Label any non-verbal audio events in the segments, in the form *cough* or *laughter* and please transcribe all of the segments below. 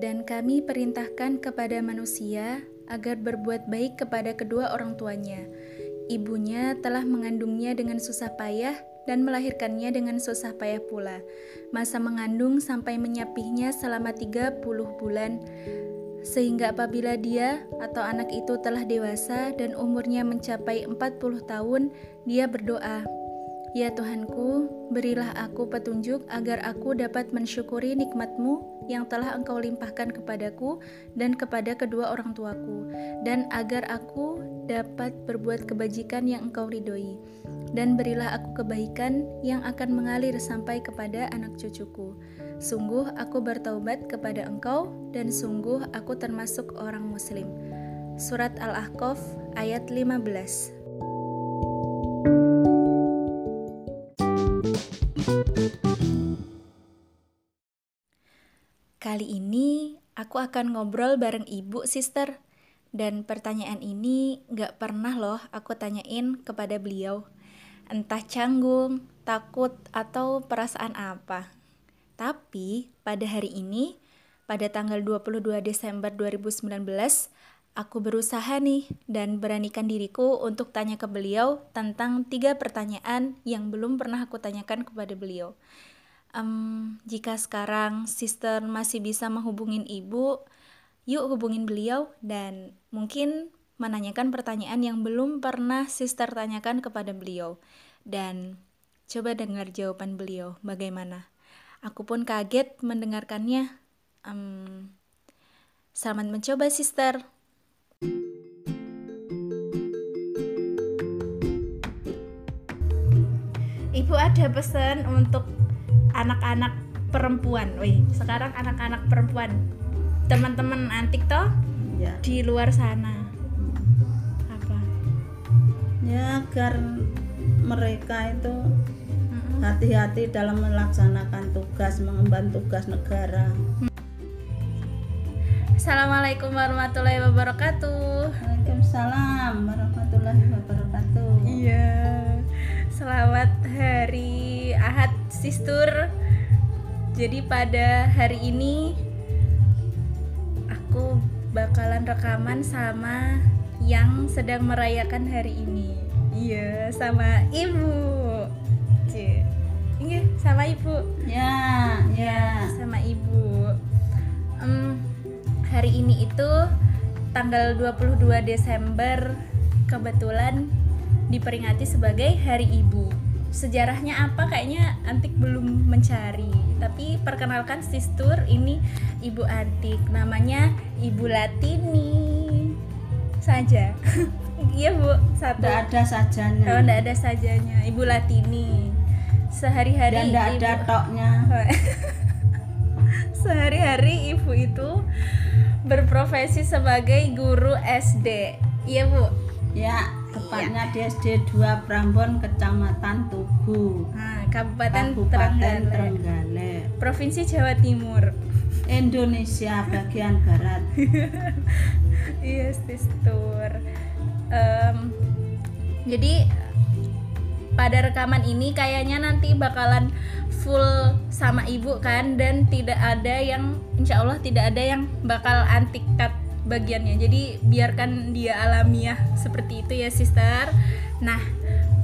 Dan kami perintahkan kepada manusia agar berbuat baik kepada kedua orang tuanya. Ibunya telah mengandungnya dengan susah payah dan melahirkannya dengan susah payah pula. Masa mengandung sampai menyapihnya selama 30 bulan sehingga apabila dia atau anak itu telah dewasa dan umurnya mencapai 40 tahun, dia berdoa, Ya Tuhanku, berilah aku petunjuk agar aku dapat mensyukuri nikmatmu yang telah engkau limpahkan kepadaku dan kepada kedua orang tuaku, dan agar aku dapat berbuat kebajikan yang engkau ridhoi. Dan berilah aku kebaikan yang akan mengalir sampai kepada anak cucuku. Sungguh aku bertaubat kepada engkau, dan sungguh aku termasuk orang muslim. Surat Al-Ahqaf ayat 15 Kali ini aku akan ngobrol bareng ibu, sister. Dan pertanyaan ini gak pernah loh aku tanyain kepada beliau. Entah canggung, takut, atau perasaan apa. Tapi pada hari ini, pada tanggal 22 Desember 2019, aku berusaha nih dan beranikan diriku untuk tanya ke beliau tentang tiga pertanyaan yang belum pernah aku tanyakan kepada beliau um, jika sekarang sister masih bisa menghubungin ibu, yuk hubungin beliau dan mungkin menanyakan pertanyaan yang belum pernah sister tanyakan kepada beliau. Dan coba dengar jawaban beliau bagaimana. Aku pun kaget mendengarkannya. Um, selamat mencoba sister. Ibu ada pesan untuk anak-anak perempuan. Wih, sekarang anak-anak perempuan. Teman-teman antik toh ya. di luar sana. Apa? Ya agar mereka itu hati-hati dalam melaksanakan tugas mengemban tugas negara. Assalamualaikum warahmatullahi wabarakatuh. Waalaikumsalam warahmatullahi wabarakatuh. Iya. Selamat hari Ahad Sistur. Jadi pada hari ini aku bakalan rekaman sama yang sedang merayakan hari ini. Iya, sama ibu. Iya, sama ibu. Ya, ya, sama ibu. Um, hari ini itu tanggal 22 Desember kebetulan diperingati sebagai Hari Ibu. Sejarahnya apa kayaknya Antik belum mencari. Tapi perkenalkan Sistur ini Ibu Antik. Namanya Ibu Latini saja. *laughs* iya Bu, satu. Tidak ada sajanya. Oh, tidak ada sajanya. Ibu Latini. Sehari-hari Dan tidak ada toknya. *laughs* Sehari-hari ibu itu berprofesi sebagai guru SD. Iya Bu. Ya, tepatnya iya. di SD 2 Prambon Kecamatan Tugu nah, Kabupaten, Kabupaten Trenggale. Trenggale Provinsi Jawa Timur Indonesia bagian barat *laughs* iya yes, tour um, jadi pada rekaman ini kayaknya nanti bakalan full sama ibu kan dan tidak ada yang insya Allah tidak ada yang bakal antik cut bagiannya. Jadi biarkan dia alamiah seperti itu ya sister. Nah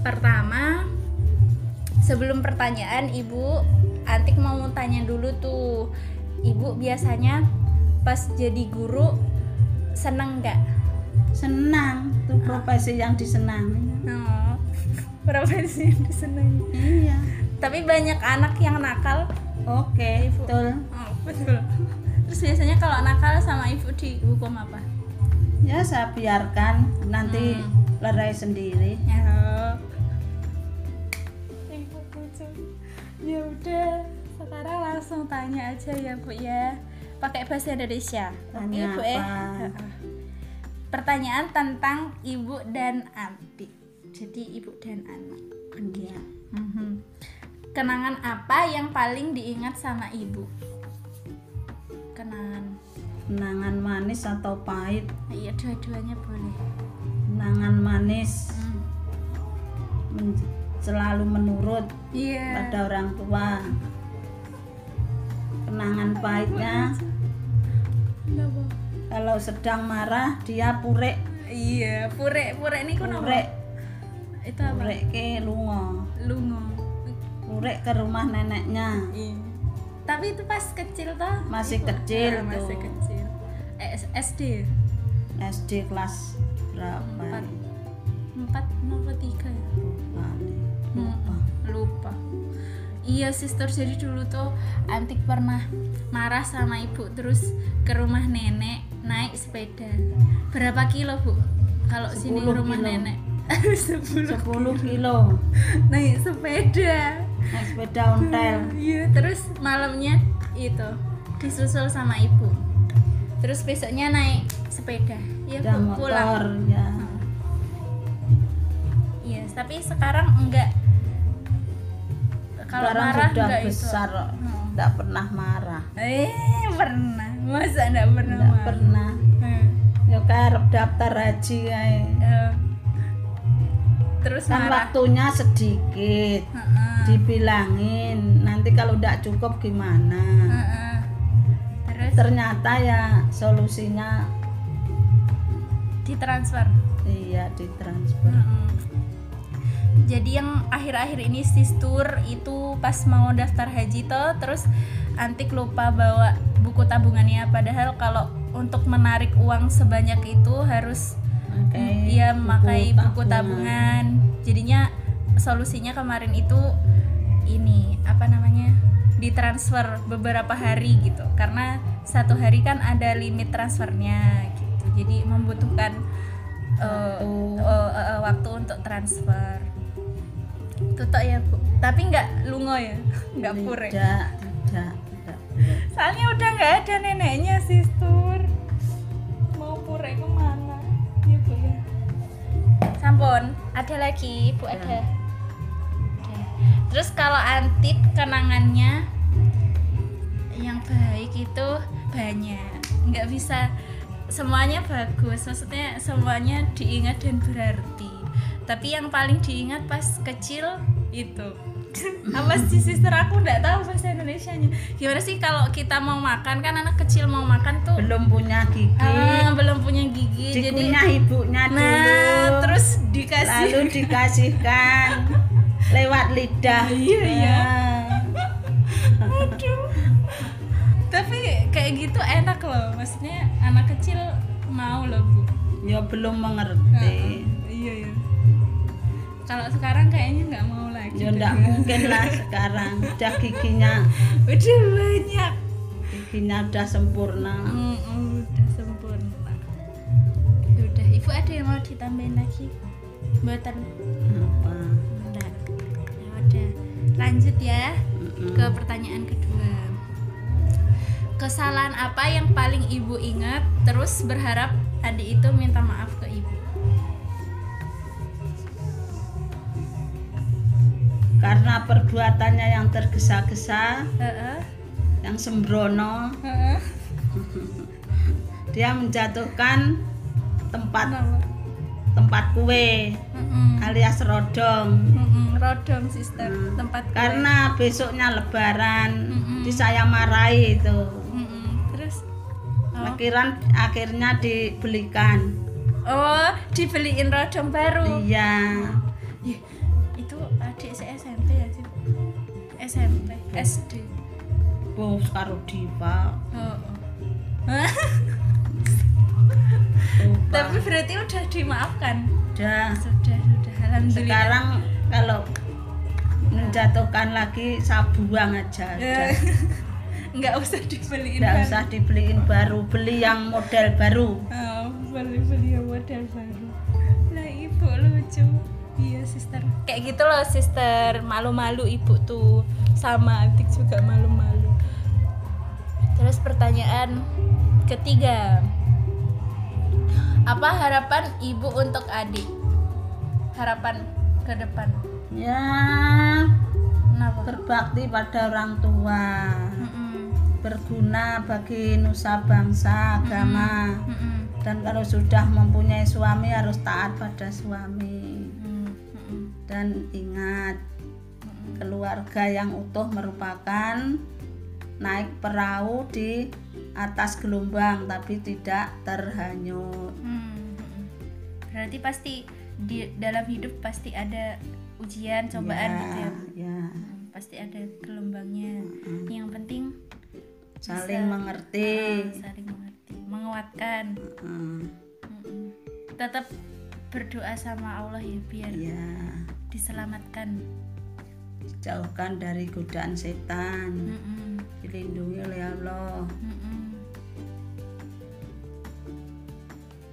pertama sebelum pertanyaan ibu Antik mau tanya dulu tuh. Ibu biasanya pas jadi guru seneng nggak? Senang tuh profesi yang disenangi. Oh, *laughs* profesi yang disenangi. Iya. Tapi banyak anak yang nakal. Oke okay, betul. Oh, betul terus biasanya kalau nakal sama ibu dihukum apa? Ya saya biarkan. Nanti hmm. lerai sendiri. Ya. Ibu ya udah sekarang langsung tanya aja ya bu ya. Pakai bahasa Indonesia. Oke bu ya? pertanyaan tentang ibu dan adik jadi ibu dan anak. Iya. Mm -hmm. kenangan apa yang paling diingat sama ibu kenangan kenangan manis atau pahit iya dua-duanya boleh kenangan manis hmm. selalu menurut yeah. pada orang tua kenangan pahitnya? Kalau sedang marah dia purek, Iya, purek purek ini kenapa? purek, Itu apa? purek ke lungo, Lungo. purek ke rumah neneknya. Iya. Tapi itu pas kecil toh? Masih Ibu? kecil Ah, masih tuh. kecil. Eh, SD. SD kelas berapa? Empat. Empat tiga ya? Lupa. Hmm, Lupa. lupa. Iya sister jadi dulu tuh Antik pernah marah sama ibu terus ke rumah nenek naik sepeda. Berapa kilo bu? Kalau sini 10 rumah kilo. nenek *laughs* 10 10 kilo naik sepeda. Naik sepeda ontel. Iya terus malamnya itu disusul sama ibu. Terus besoknya naik sepeda. Iya bu motor pulang. ya. Iya tapi sekarang enggak. Kalau Sekarang marah sudah enggak besar, itu. Hmm. tidak pernah marah. Eh pernah, masa enggak pernah? Tidak marah? pernah. Hmm. Ya karep daftar haji. Eh, Terus Kan marah. waktunya sedikit. Heeh, Dibilangin nanti kalau tidak cukup gimana. heeh. Terus Ternyata ya solusinya ditransfer. iya ditransfer. Heeh. Jadi yang akhir-akhir ini sistur itu pas mau daftar haji toh terus Antik lupa bawa buku tabungannya padahal kalau untuk menarik uang sebanyak itu harus Pakai Iya memakai buku tabungan. tabungan. Jadinya solusinya kemarin itu ini apa namanya ditransfer beberapa hari gitu karena satu hari kan ada limit transfernya gitu. Jadi membutuhkan eh, Waktu. eh, eh, eh, waktu untuk transfer. Tutok ya bu. Tapi nggak lungo ya, nggak pure. Tidak, tidak, tidak. Soalnya udah nggak ada neneknya sistur. Mau Sampun, ada lagi bu Ya. ada. Ada. Terus kalau antik kenangannya yang baik itu banyak, nggak bisa semuanya bagus. Maksudnya semuanya diingat dan berarti. Tapi yang paling diingat pas kecil itu *laughs* apa sih sister aku nggak tahu bahasa Indonesia nya gimana sih kalau kita mau makan kan anak kecil mau makan tuh Belum punya gigi. ah, belum punya gigi jadi ibunya dulu. nah terus dikasih lalu dikasihkan *laughs* lewat lidah. Iya, iya. Ah. aduh tapi kayak gitu enak loh maksudnya anak kecil mau loh bu Ya belum mengerti. iya ya kalau sekarang kayaknya nggak mau lagi Ya deh. enggak mungkin lah sekarang. Udah giginya, *laughs* udah banyak. Giginya udah sempurna. Mm, udah sempurna. Udah ibu ada yang mau ditambahin lagi? Buatan Apa? enggak ya udah lanjut ya ke pertanyaan kedua. Kesalahan apa yang paling ibu ingat? Terus berharap adik itu minta maaf ke ibu Karena perbuatannya yang tergesa-gesa, Heeh, yang sembrono, heeh. dia menjatuhkan tempat Kenapa? tempat kue Mm-mm. alias rodong. Mm-mm, rodong sister Hmm. tempat kue. Karena besoknya lebaran, Mm-mm. di saya marahi itu. Mm-mm. terus oh. Akhiran akhirnya dibelikan. oh dibeliin rodong baru Iya. Ih, SMP SD Bu karo Diva. oh, oh. Tapi berarti udah dimaafkan Udah. sudah sudah alhamdulillah Sekarang kalau menjatuhkan lagi saya buang aja. Udah. *laughs* nggak usah dibeliin Nggak baru. usah dibeliin baru, beli yang model baru. oh, beli beli yang model baru lah ibu lucu iya sister. Kayak gitu loh sister. Malu-malu ibu tuh. Sama adik juga malu-malu. Terus pertanyaan ketiga. Apa harapan ibu untuk adik? Harapan ke depan. Ya, kenapa? berbakti pada orang tua. Berguna bagi nusa bangsa agama. Mm-mm. dan kalau sudah mempunyai suami harus taat pada suami. Mm. Dan ingat keluarga yang utuh merupakan naik perahu di atas gelombang tapi tidak terhanyut. Hmm, Berarti pasti di dalam hidup pasti ada ujian, cobaan ya, gitu ya. ya. Hmm, pasti ada gelombangnya. Yang penting Saling bisa, mengerti. ah, saling mengerti, menguatkan. Hmm, Mm-mm. Tetap berdoa sama Allah ya biar ya, diselamatkan. jauhkan dari godaan setan. Mm-mm. Dilindungi oleh Allah.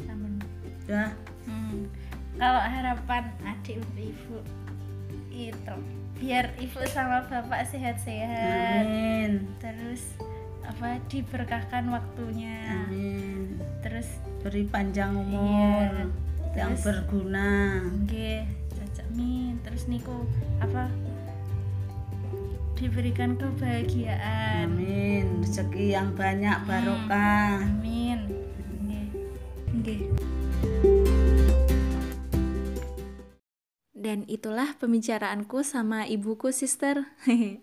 Namun, Ya, hmm, kalau harapan adik untuk ibu itu biar ibu sama bapak sehat-sehat amin. terus apa diberkahkan waktunya Amin. terus Beri panjang umur Iya. yang Terus- berguna. nggih cocok min terus niku apa? Diberikan kebahagiaan. Amin. Rezeki yang banyak barokah. amin. Nggih. Nggih. Dan itulah pembicaraanku sama ibuku sister. *laughs*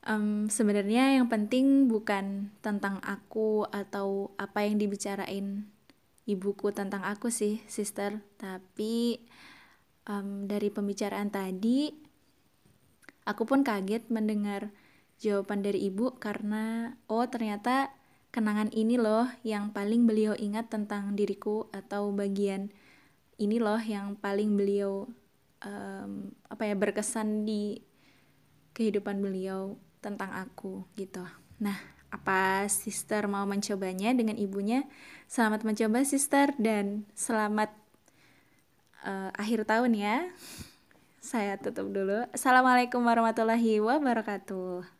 Em, sebenarnya yang penting bukan tentang aku atau apa yang dibicarain ibuku tentang aku sih sister. Tapi em, dari pembicaraan tadi aku pun kaget mendengar jawaban dari ibu karena oh ternyata kenangan ini loh yang paling beliau ingat tentang diriku atau bagian ini loh yang paling beliau em, apa ya berkesan di kehidupan beliau tentang aku gitu. Nah, apa sister mau mencobanya dengan ibunya? Selamat mencoba sister dan selamat eh, akhir tahun ya. Saya tutup dulu. Assalamualaikum warahmatullahi wabarakatuh.